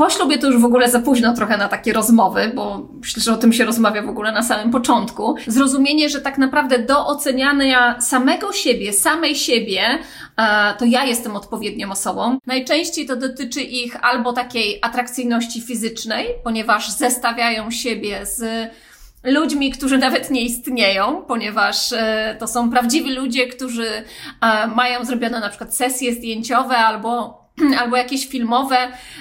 po ślubie to już w ogóle za późno trochę na takie rozmowy, bo myślę, że o tym się rozmawia w ogóle na samym początku. Zrozumienie, że tak naprawdę do oceniania samego siebie, samej siebie, to ja jestem odpowiednią osobą. Najczęściej to dotyczy ich albo takiej atrakcyjności fizycznej, ponieważ zestawiają siebie z ludźmi, którzy nawet nie istnieją, ponieważ e, to są prawdziwi ludzie, którzy mają zrobione na przykład sesje zdjęciowe albo albo jakieś filmowe,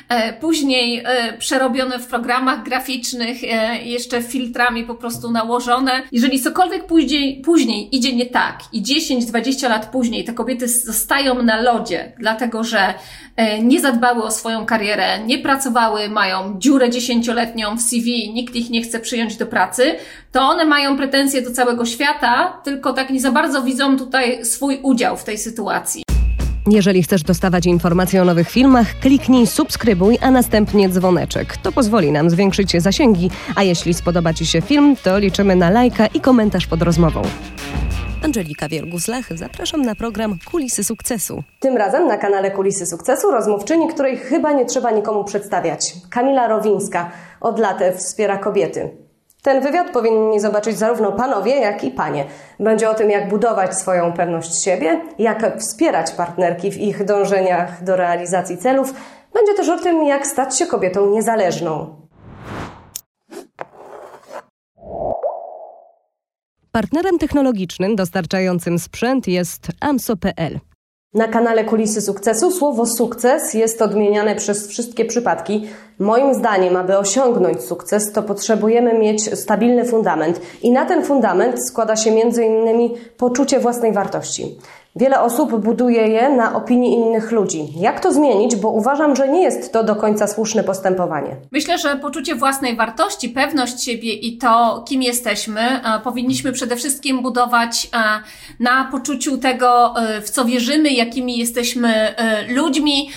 e, później przerobione w programach graficznych, jeszcze filtrami po prostu nałożone. Jeżeli cokolwiek później, później idzie nie tak i 10-20 lat później te kobiety zostają na lodzie, dlatego że E, nie zadbały o swoją karierę, nie pracowały, mają dziurę dziesięcioletnią w CV, nikt ich nie chce przyjąć do pracy, to one mają pretensje do całego świata, tylko tak nie za bardzo widzą tutaj swój udział w tej sytuacji. Jeżeli chcesz dostawać informacje o nowych filmach, kliknij subskrybuj, a następnie dzwoneczek. To pozwoli nam zwiększyć zasięgi, a jeśli spodoba Ci się film, to liczymy na lajka i komentarz pod rozmową. Angelika Wiergus-Lach, zapraszam na program Kulisy Sukcesu. Tym razem na kanale Kulisy Sukcesu rozmówczyni, której chyba nie trzeba nikomu przedstawiać. Kamila Rowińska od lat wspiera kobiety. Ten wywiad powinni zobaczyć zarówno panowie, jak i panie. Będzie o tym, jak budować swoją pewność siebie, jak wspierać partnerki w ich dążeniach do realizacji celów. Będzie też o tym, jak stać się kobietą niezależną. Partnerem technologicznym dostarczającym sprzęt jest AMSO.pl. Na kanale Kulisy Sukcesu słowo sukces jest odmieniane przez wszystkie przypadki. Moim zdaniem, aby osiągnąć sukces, to potrzebujemy mieć stabilny fundament i na ten fundament składa się innymi poczucie własnej wartości. Wiele osób buduje je na opinii innych ludzi. Jak to zmienić? Bo uważam, że nie jest to do końca słuszne postępowanie. Myślę, że poczucie własnej wartości, pewność siebie i to, kim jesteśmy, e, powinniśmy przede wszystkim budować e, na poczuciu tego, e, w co wierzymy, jakimi jesteśmy ludźmi,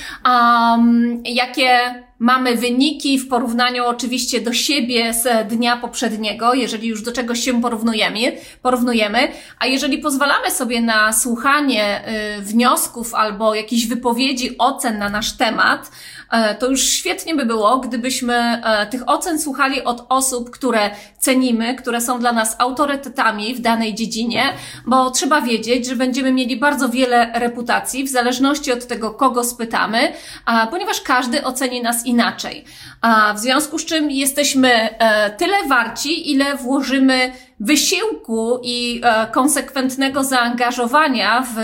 jakie mamy wyniki w porównaniu oczywiście do siebie z dnia poprzedniego, jeżeli już do czegoś się porównujemy, porównujemy, a jeżeli pozwalamy sobie na słuchanie y, wniosków albo jakichś wypowiedzi, ocen na nasz temat, E, to już świetnie by było, gdybyśmy e, tych ocen słuchali od osób, które cenimy, które są dla nas autorytetami w danej dziedzinie, bo trzeba wiedzieć, że będziemy mieli bardzo wiele reputacji w zależności od tego, kogo spytamy, ponieważ każdy oceni nas inaczej. W związku z czym jesteśmy e, tyle warci, ile włożymy wysiłku i konsekwentnego zaangażowania w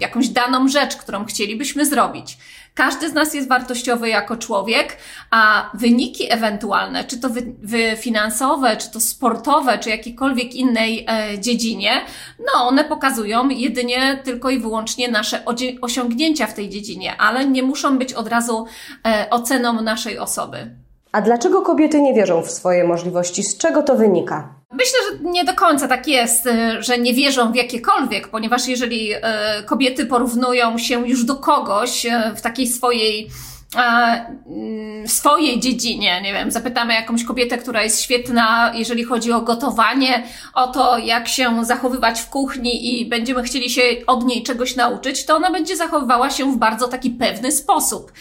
jakąś daną rzecz, którą chcielibyśmy zrobić. Każdy z nas jest wartościowy jako człowiek, a wyniki ewentualne, czy to wy, wy finansowe, czy to sportowe, czy jakiejkolwiek innej e, dziedzinie, no one pokazują jedynie tylko i wyłącznie nasze osiągnięcia w tej dziedzinie, ale nie muszą być od razu e, oceną naszej osoby. A dlaczego kobiety nie wierzą w swoje możliwości? Z czego to wynika? Myślę, że nie do końca tak jest, y, że nie wierzą w jakiekolwiek, ponieważ jeżeli y, kobiety porównują się już do kogoś y, w takiej swojej mm, w swojej dziedzinie, nie wiem, zapytamy jakąś kobietę, która jest świetna, jeżeli chodzi o gotowanie, o to, jak się zachowywać w kuchni i będziemy chcieli się od niej czegoś nauczyć, to ona będzie zachowywała się w bardzo taki pewny sposób.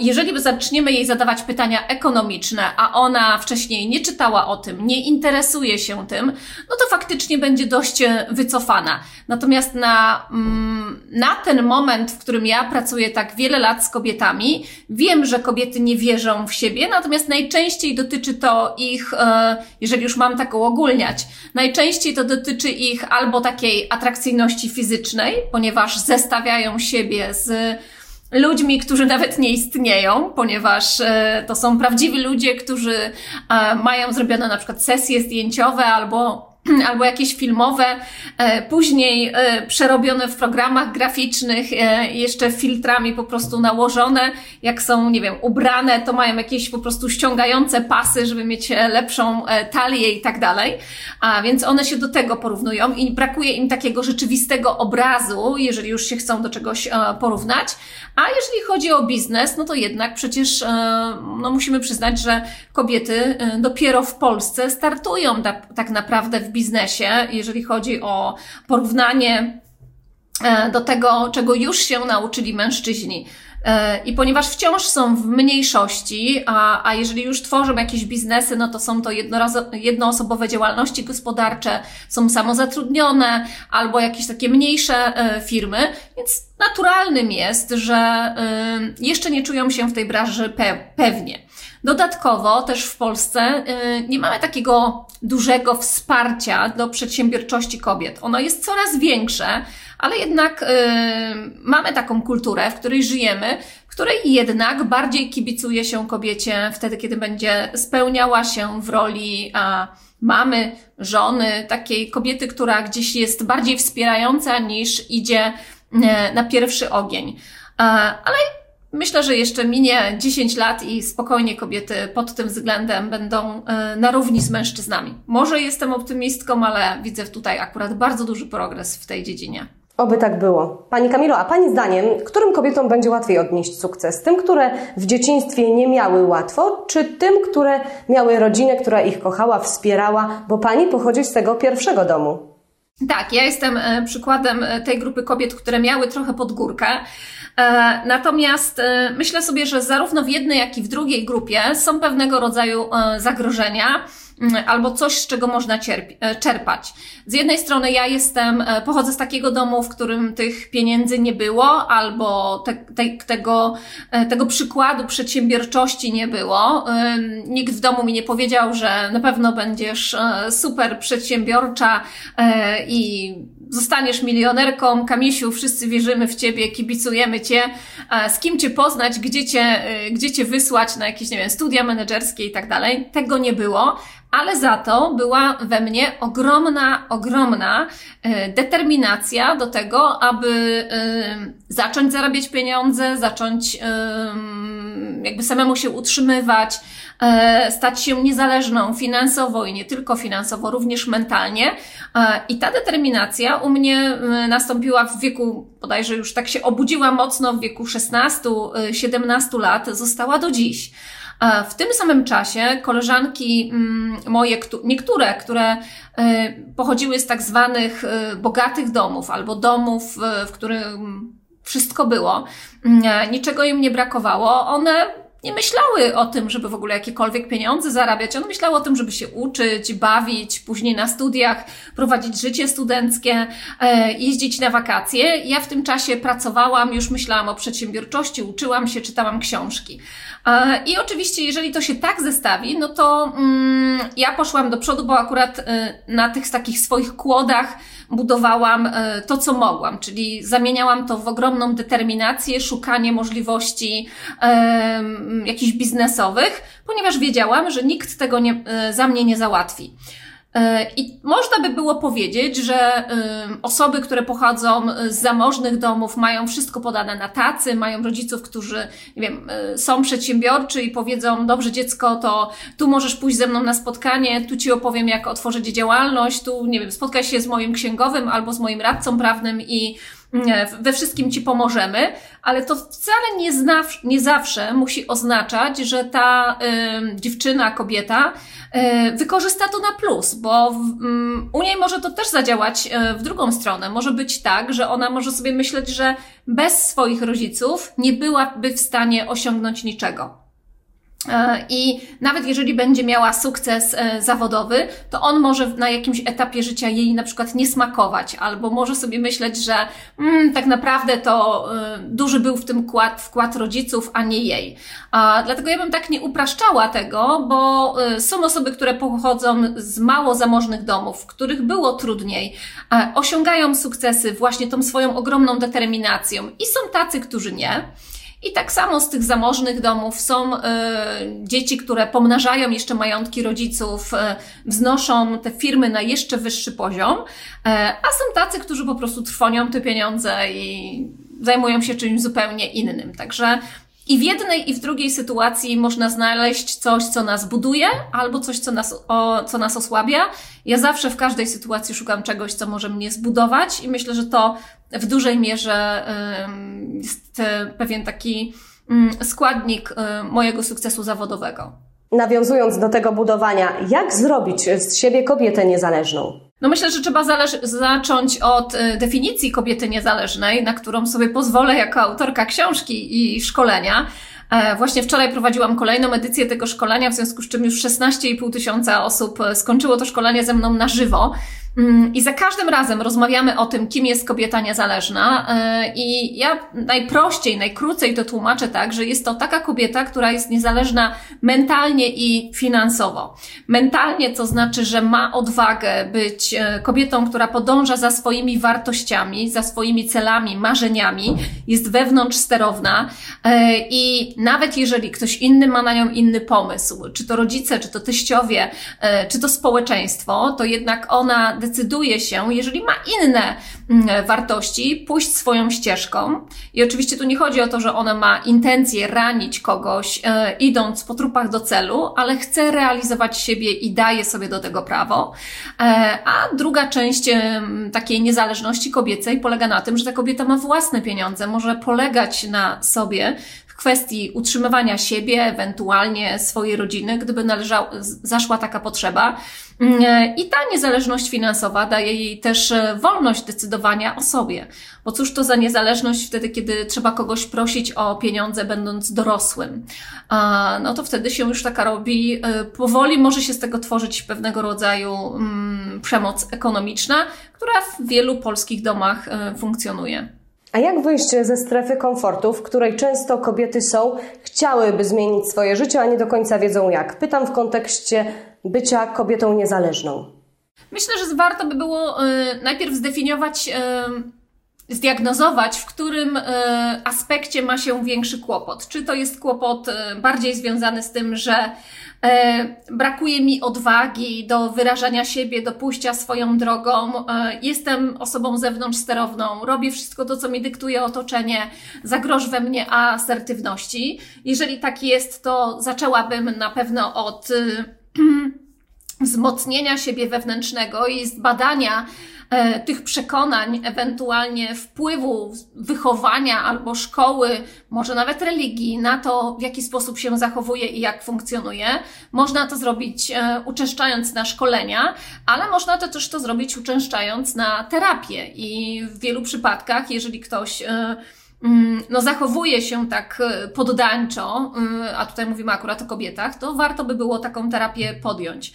Jeżeli zaczniemy jej zadawać pytania ekonomiczne, a ona wcześniej nie czytała o tym, nie interesuje się tym, no to faktycznie będzie dość e, wycofana. Natomiast na, mm, na ten moment, w którym ja pracuję tak wiele lat z kobietami, wiem, że kobiety nie wierzą w siebie, natomiast najczęściej dotyczy to ich, e, jeżeli już mam tak uogólniać, najczęściej to dotyczy ich albo takiej atrakcyjności fizycznej, ponieważ zestawiają siebie z ludźmi, którzy nawet nie istnieją, ponieważ e, to są prawdziwi ludzie, którzy e, mają zrobione na przykład sesje zdjęciowe albo albo jakieś filmowe, e, później e, przerobione w programach graficznych, e, jeszcze filtrami po prostu nałożone, jak są, nie wiem, ubrane, to mają jakieś po prostu ściągające pasy, żeby mieć lepszą talię i tak dalej. A więc one się do tego porównują i brakuje im takiego rzeczywistego obrazu, jeżeli już się chcą do czegoś porównać. A jeżeli chodzi o biznes, no to jednak przecież no musimy przyznać, że kobiety dopiero w Polsce startują tak naprawdę w biznesie, jeżeli chodzi o porównanie e, do tego, czego już się nauczyli mężczyźni. I ponieważ wciąż są w mniejszości, a, a jeżeli już tworzą jakieś biznesy, no to są to jednoosobowe działalności gospodarcze, są samozatrudnione albo jakieś takie mniejsze firmy, więc naturalnym jest, że jeszcze nie czują się w tej branży pewnie. Dodatkowo też w Polsce y, nie mamy takiego dużego wsparcia do przedsiębiorczości kobiet. Ono jest coraz większe, ale jednak y, mamy taką kulturę, w której żyjemy, której jednak bardziej kibicuje się kobiecie wtedy, kiedy będzie spełniała się w roli mamy, żony, takiej kobiety, która gdzieś jest bardziej wspierająca niż idzie y, na pierwszy ogień. Ale Myślę, że jeszcze minie 10 lat i spokojnie kobiety pod tym względem będą e, na równi z mężczyznami. Może jestem optymistką, ale widzę tutaj akurat bardzo duży progres w tej dziedzinie. Oby tak było. Pani Kamilo, a Pani zdaniem, którym kobietom będzie łatwiej odnieść sukces? Tym, które w dzieciństwie nie miały łatwo, czy tym, które miały rodzinę, która ich kochała, wspierała, bo Pani pochodzi z tego pierwszego domu? Tak, ja jestem e, przykładem e, tej grupy kobiet, które miały trochę pod górkę. E, natomiast myślę sobie, że zarówno w jednej, jak i w drugiej grupie są pewnego rodzaju zagrożenia. Mm, albo coś, z czego można e, czerpać. Z jednej strony ja jestem, e, pochodzę z takiego domu, w którym tych pieniędzy nie było, albo te, te, tego, e, tego przykładu przedsiębiorczości nie było. Nikt w domu mi nie powiedział, że na pewno będziesz super przedsiębiorcza i zostaniesz milionerką. Kamisiu, wszyscy wierzymy w ciebie, kibicujemy cię. Z kim cię poznać, gdzie cię, gdzie cię wysłać na jakieś, nie wiem, studia menedżerskie i tak dalej. Tego nie było ale za to była we mnie ogromna, ogromna e, determinacja do tego, aby e, zacząć zarabiać pieniądze, zacząć e, jakby samemu się utrzymywać, stać się niezależną finansowo i nie tylko finansowo, również mentalnie. I ta determinacja u mnie nastąpiła w wieku, bodajże już tak się obudziła mocno w wieku 16-17 lat, została do dziś. W tym samym czasie koleżanki mm, moje, niektóre, które y, pochodziły z tak zwanych y, bogatych domów albo domów, y, w których wszystko było, mm, niczego im nie brakowało, one nie myślały o tym, żeby w ogóle jakiekolwiek pieniądze zarabiać. One myślały o tym, żeby się uczyć, bawić, później na studiach, prowadzić życie studenckie, e, jeździć na wakacje. Ja w tym czasie pracowałam, już myślałam o przedsiębiorczości, uczyłam się, czytałam książki. E, I oczywiście, jeżeli to się tak zestawi, no to mm, ja poszłam do przodu, bo akurat e, na tych takich swoich kłodach budowałam to, co mogłam, czyli zamieniałam to w ogromną determinację, szukanie możliwości jakichś biznesowych, ponieważ wiedziałam, że nikt tego nie, za mnie nie załatwi. E, I można by było powiedzieć, że osoby, które pochodzą z zamożnych domów, mają wszystko podane na tacy, mają rodziców, którzy, nie wiem, e, są przedsiębiorczy i powiedzą, dobrze dziecko, to tu możesz pójść ze mną na spotkanie, tu ci opowiem, jak otworzyć działalność, tu, nie wiem, spotkaj się z moim księgowym albo z moim radcą prawnym i we wszystkim Ci pomożemy, ale to wcale nie, znaw, nie zawsze musi oznaczać, że ta y, dziewczyna, kobieta y, wykorzysta to na plus, bo w, y, u niej może to też zadziałać y, w drugą stronę. Może być tak, że ona może sobie myśleć, że bez swoich rodziców nie byłaby w stanie osiągnąć niczego. E, I nawet jeżeli będzie miała sukces e, zawodowy, to on może na jakimś etapie życia jej na przykład nie smakować, albo może sobie myśleć, że mm, tak naprawdę to y, duży był w tym wkład, wkład rodziców, a nie jej. Dlatego ja bym tak nie upraszczała tego, bo są osoby, które pochodzą z mało zamożnych domów, w których było trudniej, osiągają sukcesy właśnie tą swoją ogromną determinacją i są tacy, którzy nie. I tak samo z tych zamożnych domów są y, dzieci, które pomnażają jeszcze majątki rodziców, y, wznoszą te firmy na jeszcze wyższy poziom, y, a są tacy, którzy po prostu trwonią te pieniądze i zajmują się czymś zupełnie innym. Także i w jednej i w drugiej sytuacji można znaleźć coś, co nas buduje, albo coś, co nas, o, co nas osłabia. Ja zawsze w każdej sytuacji szukam czegoś, co może mnie zbudować, i myślę, że to w dużej mierze jest e, pewien taki mm, składnik e, mojego sukcesu zawodowego. Nawiązując do tego budowania, jak zrobić z siebie kobietę niezależną? No myślę, że trzeba zacząć od y, definicji kobiety niezależnej, na którą sobie pozwolę jako autorka książki i szkolenia. E, właśnie wczoraj prowadziłam kolejną edycję tego szkolenia, w związku z czym już 16,5 tysiąca osób e, skończyło to szkolenie ze mną na żywo. Mm, I za każdym razem rozmawiamy o tym, kim jest kobieta niezależna. E, I ja najprościej, najkrócej to tłumaczę tak, że jest to taka kobieta, która jest niezależna mentalnie i finansowo. Mentalnie to znaczy, że ma odwagę być e, kobietą, która podąża za swoimi wartościami, za swoimi celami, marzeniami, jest wewnątrz sterowna e, i nawet jeżeli ktoś inny ma na nią inny pomysł, czy to rodzice, czy to teściowie, czy to społeczeństwo, to jednak ona decyduje się, jeżeli ma inne mm, wartości, pójść swoją ścieżką. I oczywiście tu nie chodzi o to, że ona ma intencję ranić kogoś, e, idąc po trupach do celu, ale chce realizować siebie i daje sobie do tego prawo. E, a druga część takiej niezależności kobiecej polega na tym, że ta kobieta ma własne pieniądze, może polegać na sobie kwestii utrzymywania siebie, ewentualnie swojej rodziny, gdyby należał, zaszła taka potrzeba. Mm, I ta niezależność finansowa daje jej też e, wolność decydowania o sobie. Bo cóż to za niezależność wtedy, kiedy trzeba kogoś prosić o pieniądze, będąc dorosłym? No to wtedy się już taka robi, e, powoli może się z tego tworzyć pewnego rodzaju mm, przemoc ekonomiczna, która w wielu polskich domach e, funkcjonuje. A jak wyjść ze strefy komfortu, w której często kobiety są, chciałyby zmienić swoje życie, a nie do końca wiedzą jak? Pytam w kontekście bycia kobietą niezależną. Myślę, że warto by było y, najpierw zdefiniować, y, zdiagnozować, w którym y, aspekcie ma się większy kłopot. Czy to jest kłopot bardziej związany z tym, że E, brakuje mi odwagi do wyrażania siebie, do pójścia swoją drogą. E, jestem osobą zewnątrz sterowną, robię wszystko to, co mi dyktuje otoczenie, zagroż we mnie asertywności. Jeżeli tak jest, to zaczęłabym na pewno od wzmocnienia siebie wewnętrznego i zbadania E, tych przekonań, ewentualnie wpływu wychowania albo szkoły, może nawet religii na to, w jaki sposób się zachowuje i jak funkcjonuje. Można to zrobić e, uczęszczając na szkolenia, ale można to też to zrobić uczęszczając na terapię i w wielu przypadkach, jeżeli ktoś e, no, zachowuje się tak poddańczo, a tutaj mówimy akurat o kobietach, to warto by było taką terapię podjąć.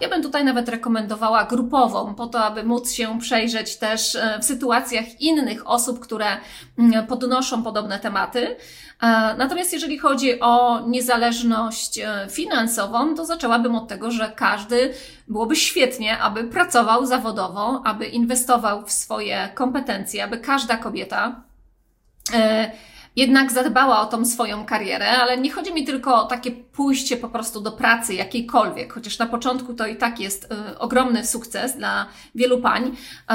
Ja bym tutaj nawet rekomendowała grupową, po to, aby móc się przejrzeć też e, w sytuacjach innych osób, które mm, podnoszą podobne tematy. Natomiast jeżeli chodzi o niezależność e, finansową, to zaczęłabym od tego, że każdy byłoby świetnie, aby pracował zawodowo, aby inwestował w swoje kompetencje, aby każda kobieta e, jednak zadbała o tą swoją karierę, ale nie chodzi mi tylko o takie pójście po prostu do pracy jakiejkolwiek, chociaż na początku to i tak jest y, ogromny sukces dla wielu pań, y,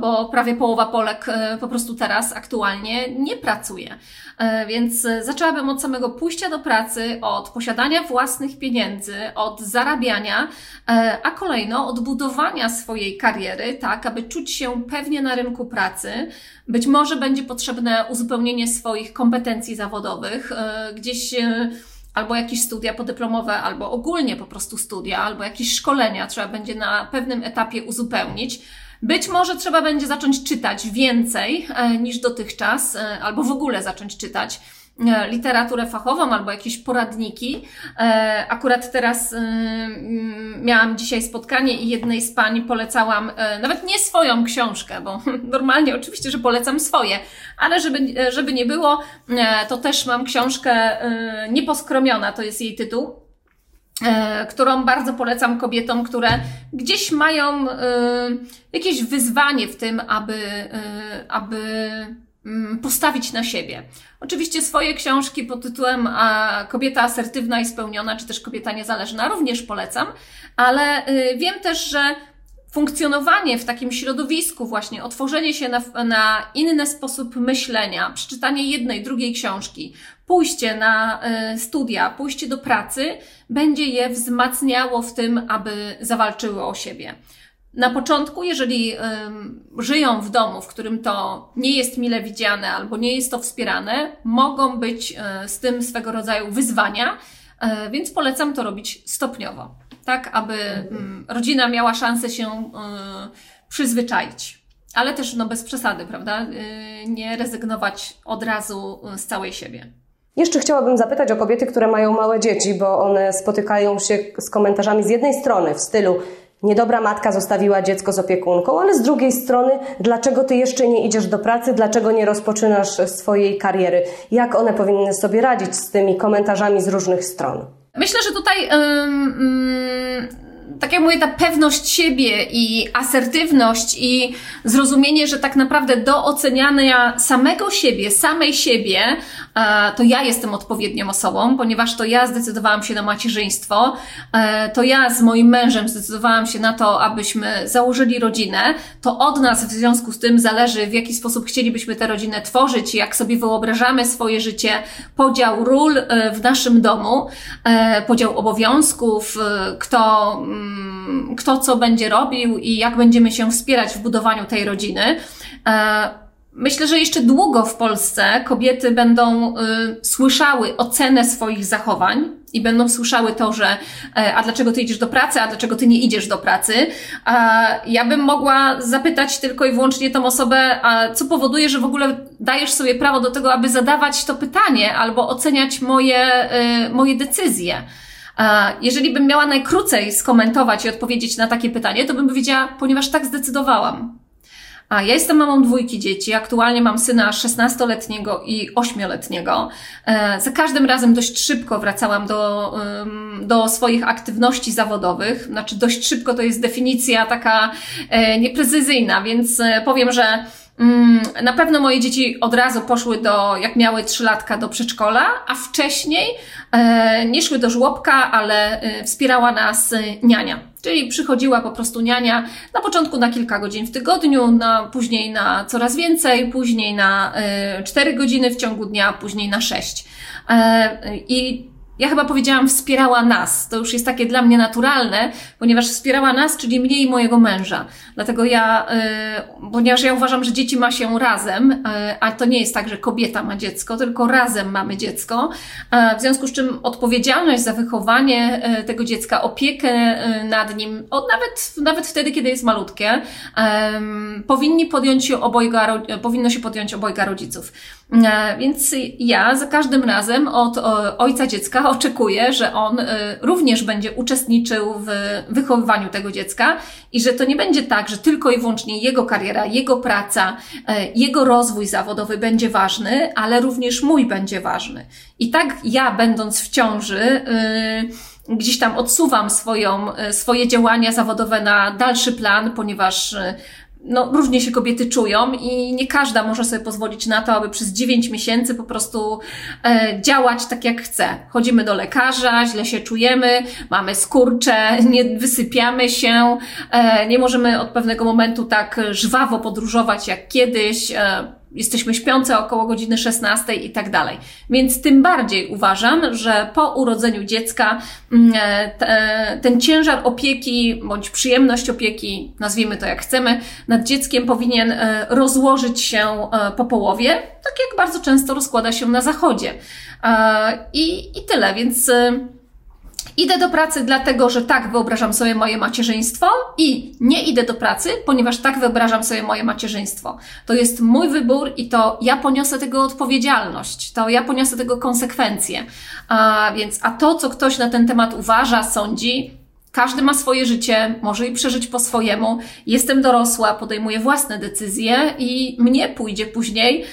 bo prawie połowa Polek y, po prostu teraz aktualnie nie pracuje. Więc zaczęłabym od samego pójścia do pracy, od posiadania własnych pieniędzy, od zarabiania, a kolejno od budowania swojej kariery, tak, aby czuć się pewnie na rynku pracy. Być może będzie potrzebne uzupełnienie swoich kompetencji zawodowych, gdzieś albo jakieś studia podyplomowe, albo ogólnie po prostu studia, albo jakieś szkolenia trzeba będzie na pewnym etapie uzupełnić. Być może trzeba będzie zacząć czytać więcej e, niż dotychczas, e, albo w ogóle zacząć czytać literaturę fachową albo jakieś poradniki. E, akurat teraz e, miałam dzisiaj spotkanie i jednej z pań polecałam nawet nie swoją książkę, bo normalnie oczywiście, że polecam swoje, ale żeby, żeby nie było, to też mam książkę Nieposkromiona, to jest jej tytuł którą bardzo polecam kobietom, które gdzieś mają jakieś wyzwanie w tym, aby, aby postawić na siebie. Oczywiście swoje książki pod tytułem Kobieta asertywna i spełniona, czy też Kobieta niezależna również polecam, ale y, wiem też, że funkcjonowanie w takim środowisku, właśnie otworzenie się na, na inny sposób myślenia, przeczytanie jednej, drugiej książki, pójście na y, studia, pójście do pracy, będzie je wzmacniało w tym, aby zawalczyły o siebie. Na początku, jeżeli um, żyją w domu, w którym to nie jest mile widziane albo nie jest to wspierane, mogą być um, z tym swego rodzaju wyzwania, więc polecam to robić stopniowo, tak aby rodzina miała szansę się przyzwyczaić. Ale też no, bez przesady, prawda? Nie rezygnować od razu z całej siebie. Jeszcze chciałabym zapytać o kobiety, które mają małe dzieci, bo one spotykają się z komentarzami z jednej strony w stylu niedobra matka zostawiła dziecko z opiekunką, ale z drugiej strony, dlaczego ty jeszcze nie idziesz do pracy, dlaczego nie rozpoczynasz swojej kariery? Jak one powinny sobie radzić z tymi komentarzami z różnych stron? Myślę, że tutaj. Yy, tak jak mówię, ta pewność siebie i asertywność i zrozumienie, że tak naprawdę do oceniania samego siebie, samej siebie, to ja jestem odpowiednią osobą, ponieważ to ja zdecydowałam się na macierzyństwo, e, to ja z moim mężem zdecydowałam się na to, abyśmy założyli rodzinę, to od nas w związku z tym zależy, w jaki sposób chcielibyśmy tę rodzinę tworzyć, jak sobie wyobrażamy swoje życie, podział ról e, w naszym domu, podział obowiązków, kto Mm, kto co będzie robił i jak będziemy się wspierać w budowaniu tej rodziny. Myślę, że jeszcze długo w Polsce kobiety będą y, słyszały ocenę swoich zachowań i będą słyszały to, że e, a dlaczego ty idziesz do pracy, a dlaczego ty nie idziesz do pracy. Ja bym mogła zapytać tylko i wyłącznie tą osobę, a co powoduje, że w ogóle dajesz sobie prawo do tego, aby zadawać to pytanie albo oceniać moje, y, moje decyzje. Jeżeli bym miała najkrócej skomentować i odpowiedzieć na takie pytanie, to bym powiedziała, ponieważ tak zdecydowałam. A ja jestem mamą dwójki dzieci. Aktualnie mam syna 16-letniego i 8-letniego. E, za każdym razem dość szybko wracałam do, do swoich aktywności zawodowych. Znaczy, dość szybko to jest definicja taka e, nieprecyzyjna, więc e, powiem, że na pewno moje dzieci od razu poszły do, jak miały trzylatka, do przedszkola, a wcześniej E, nie szły do żłobka, ale e, wspierała nas e, niania. Czyli przychodziła po prostu niania na początku na kilka godzin w tygodniu, na, później na coraz więcej, później na 4 godziny w ciągu dnia, później na 6. I ja chyba powiedziałam, wspierała nas. To już jest takie dla mnie naturalne, ponieważ wspierała nas, czyli mnie i mojego męża. Dlatego ja, yy, ponieważ ja uważam, że dzieci ma się razem, yy, a to nie jest tak, że kobieta ma dziecko, tylko razem mamy dziecko. Yy, w związku z czym odpowiedzialność za wychowanie yy, tego dziecka, opiekę nad nim, od, nawet, nawet wtedy, kiedy jest malutkie, powinni podjąć obojga, powinno się podjąć obojga rodziców. E, więc ja za każdym razem od ojca dziecka oczekuję, że on e, również będzie uczestniczył w wychowywaniu tego dziecka i że to nie będzie tak, że tylko i wyłącznie jego kariera, jego praca, e, jego rozwój zawodowy będzie ważny, ale również mój będzie ważny. I tak ja, będąc w ciąży, gdzieś tam odsuwam swoją, swoje działania zawodowe na dalszy plan, ponieważ no, różnie się kobiety czują i nie każda może sobie pozwolić na to, aby przez 9 miesięcy po prostu e, działać tak jak chce. Chodzimy do lekarza, źle się czujemy, mamy skurcze, nie wysypiamy się, e, nie możemy od pewnego momentu tak żwawo podróżować jak kiedyś. E, jesteśmy śpiące około godziny 16 i tak dalej. Więc tym bardziej uważam, że po urodzeniu dziecka mm, e, ten ciężar opieki bądź przyjemność opieki, nazwijmy to jak chcemy, nad dzieckiem powinien e, rozłożyć się e, po połowie, tak jak bardzo często rozkłada się na zachodzie. I, i tyle, więc Idę do pracy dlatego, że tak wyobrażam sobie moje macierzyństwo i nie idę do pracy, ponieważ tak wyobrażam sobie moje macierzyństwo. To jest mój wybór i to ja poniosę tego odpowiedzialność, to ja poniosę tego konsekwencje. A więc, a to, co ktoś na ten temat uważa, sądzi, każdy ma swoje życie, może i przeżyć po swojemu. Jestem dorosła, podejmuję własne decyzje i mnie pójdzie później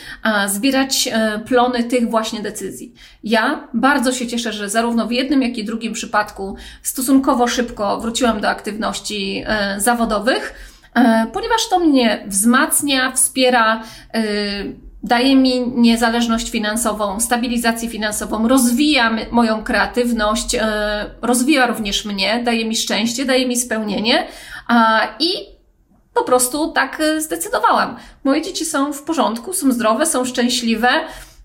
zbierać e, plony tych właśnie decyzji. Ja bardzo się cieszę, że zarówno w jednym, jak i drugim przypadku stosunkowo szybko wróciłam do aktywności e, zawodowych, e, ponieważ to mnie wzmacnia, wspiera, daje mi niezależność finansową, stabilizację finansową, rozwija moją kreatywność, e, rozwija również mnie, daje mi szczęście, daje mi spełnienie i po prostu tak e, zdecydowałam. Moje dzieci są w porządku, są zdrowe, są szczęśliwe.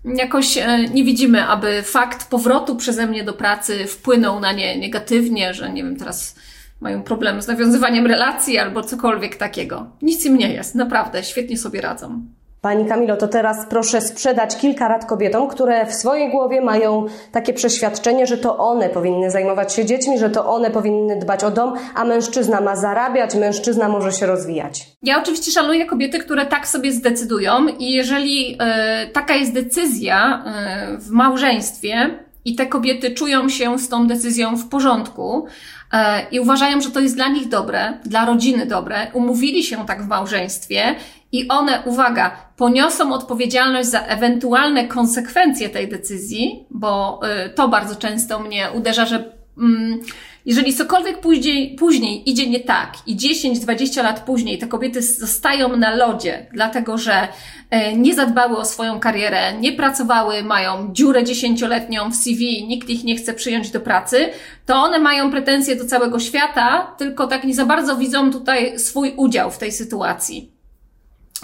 Jakoś e, nie widzimy, aby fakt powrotu przeze mnie do pracy wpłynął na nie negatywnie, że nie wiem, teraz mają problem z nawiązywaniem relacji albo cokolwiek takiego. Nic im nie jest, naprawdę, świetnie sobie radzą. Pani Kamilo, to teraz proszę sprzedać kilka rad kobietom, które w swojej głowie mają takie przeświadczenie, że to one powinny zajmować się dziećmi, że to one powinny dbać o dom, a mężczyzna ma zarabiać, mężczyzna może się rozwijać. Ja oczywiście szanuję kobiety, które tak sobie zdecydują i jeżeli e, taka jest decyzja e, w małżeństwie i te kobiety czują się z tą decyzją w porządku, e, i uważają, że to jest dla nich dobre, dla rodziny dobre, umówili się tak w małżeństwie i one, uwaga, poniosą odpowiedzialność za ewentualne konsekwencje tej decyzji, bo y, to bardzo często mnie uderza, że mm, jeżeli cokolwiek później, później idzie nie tak i 10-20 lat później te kobiety zostają na lodzie, dlatego że y, nie zadbały o swoją karierę, nie pracowały, mają dziurę dziesięcioletnią w CV, nikt ich nie chce przyjąć do pracy, to one mają pretensje do całego świata, tylko tak nie za bardzo widzą tutaj swój udział w tej sytuacji.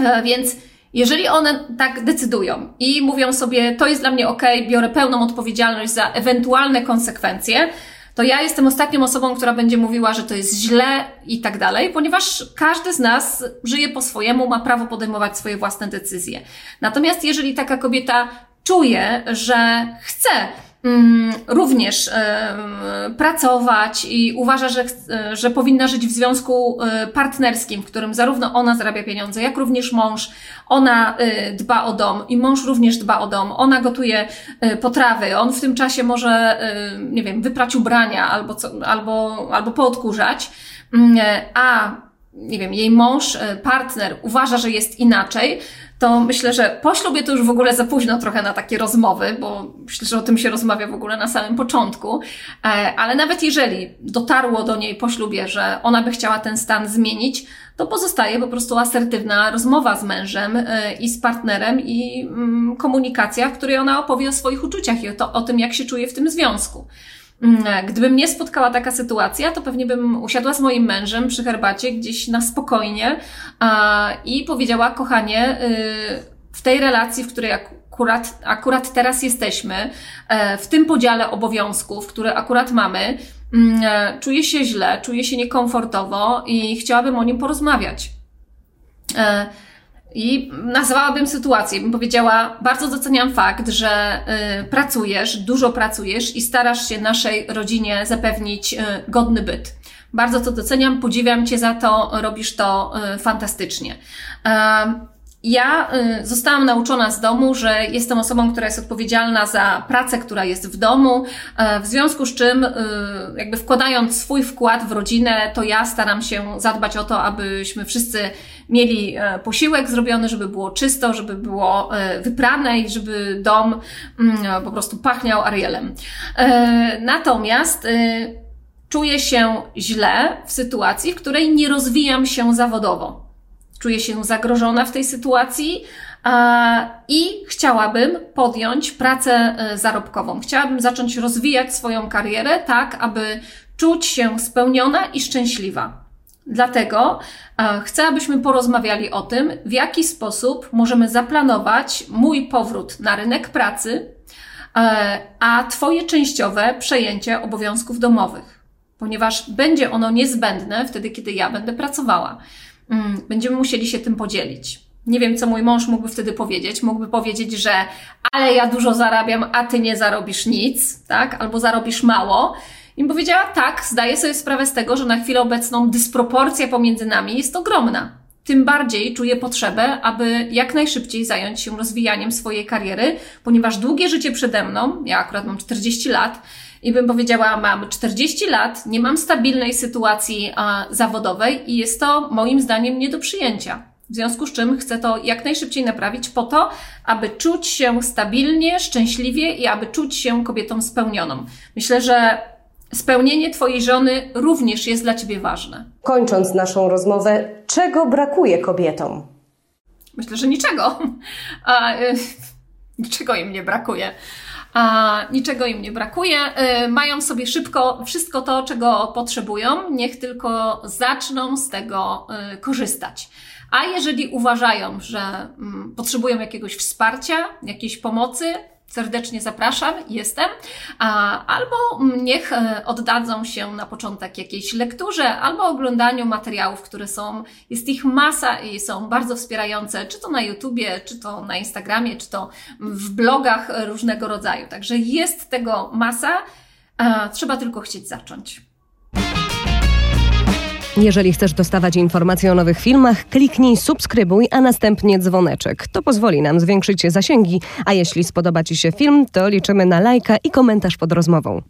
E, więc jeżeli one tak decydują i mówią sobie, to jest dla mnie ok, biorę pełną odpowiedzialność za ewentualne konsekwencje, to ja jestem ostatnią osobą, która będzie mówiła, że to jest źle i tak dalej, ponieważ każdy z nas żyje po swojemu, ma prawo podejmować swoje własne decyzje. Natomiast jeżeli taka kobieta czuje, że chce również pracować i uważa, że, że powinna żyć w związku e, partnerskim, w którym zarówno ona zarabia pieniądze, jak również mąż. Ona e, dba o dom i mąż również dba o dom. Ona gotuje e, potrawy, on w tym czasie może, nie wiem, wyprać ubrania albo, co, albo, albo poodkurzać, mm, a nie wiem, jej mąż, partner uważa, że jest inaczej, to myślę, że po ślubie to już w ogóle za późno trochę na takie rozmowy, bo myślę, że o tym się rozmawia w ogóle na samym początku. E, ale nawet jeżeli dotarło do niej po ślubie, że ona by chciała ten stan zmienić, to pozostaje po prostu asertywna rozmowa z mężem e, i z partnerem i mm, komunikacja, w której ona opowie o swoich uczuciach i o, to, o tym, jak się czuje w tym związku. Mm, gdyby mnie spotkała taka sytuacja, to pewnie bym usiadła z moim mężem przy herbacie gdzieś na spokojnie i powiedziała, kochanie, y, w tej relacji, w której akurat, akurat teraz jesteśmy, e, w tym podziale obowiązków, które akurat mamy, mm, e, czuję się źle, czuję się niekomfortowo i chciałabym o nim porozmawiać. I nazwałabym sytuację, bym powiedziała, bardzo doceniam fakt, że y, pracujesz, dużo pracujesz i starasz się naszej rodzinie zapewnić y, godny byt. Bardzo to doceniam, podziwiam Cię za to, robisz to y, fantastycznie. Ja y, zostałam nauczona z domu, że jestem osobą, która jest odpowiedzialna za pracę, która jest w domu, e, w związku z czym, y, jakby wkładając swój wkład w rodzinę, to ja staram się zadbać o to, abyśmy wszyscy mieli e, posiłek zrobiony, żeby było czysto, żeby było e, wyprane i żeby dom mm, po prostu pachniał Arielem. Natomiast czuję się źle w sytuacji, w której nie rozwijam się zawodowo czuję się zagrożona w tej sytuacji i chciałabym podjąć pracę e, zarobkową. Chciałabym zacząć rozwijać swoją karierę tak, aby czuć się spełniona i szczęśliwa. Dlatego chcę, abyśmy porozmawiali o tym, w jaki sposób możemy zaplanować mój powrót na rynek pracy, e, a Twoje częściowe przejęcie obowiązków domowych, ponieważ będzie ono niezbędne wtedy, kiedy ja będę pracowała. Mm, będziemy musieli się tym podzielić. Nie wiem, co mój mąż mógłby wtedy powiedzieć. Mógłby powiedzieć, że ale ja dużo zarabiam, a ty nie zarobisz nic, tak? Albo zarobisz mało. I powiedziała, tak, zdaję sobie sprawę z tego, że na chwilę obecną dysproporcja pomiędzy nami jest ogromna. Tym bardziej czuję potrzebę, aby jak najszybciej zająć się rozwijaniem swojej kariery, ponieważ długie życie przede mną, ja akurat mam 40 lat, i bym powiedziała, mam 40 lat, nie mam stabilnej sytuacji a, zawodowej i jest to moim zdaniem nie do przyjęcia. W związku z czym chcę to jak najszybciej naprawić po to, aby czuć się stabilnie, szczęśliwie i aby czuć się kobietą spełnioną. Myślę, że spełnienie Twojej żony również jest dla Ciebie ważne. Kończąc naszą rozmowę, czego brakuje kobietom? Myślę, że niczego. A, y, niczego im nie brakuje a niczego im nie brakuje. Y, mają sobie szybko wszystko to, czego potrzebują, niech tylko zaczną z tego y, korzystać. A jeżeli uważają, że mm, potrzebują jakiegoś wsparcia, jakiejś pomocy, serdecznie zapraszam, jestem, albo niech e, oddadzą się na początek jakiejś lekturze, albo oglądaniu materiałów, które są, jest ich masa i są bardzo wspierające, czy to na YouTubie, czy to na Instagramie, czy to w blogach różnego rodzaju. Także jest tego masa, trzeba tylko chcieć zacząć. Jeżeli chcesz dostawać informacje o nowych filmach, kliknij subskrybuj, a następnie dzwoneczek. To pozwoli nam zwiększyć zasięgi, a jeśli spodoba Ci się film, to liczymy na lajka i komentarz pod rozmową.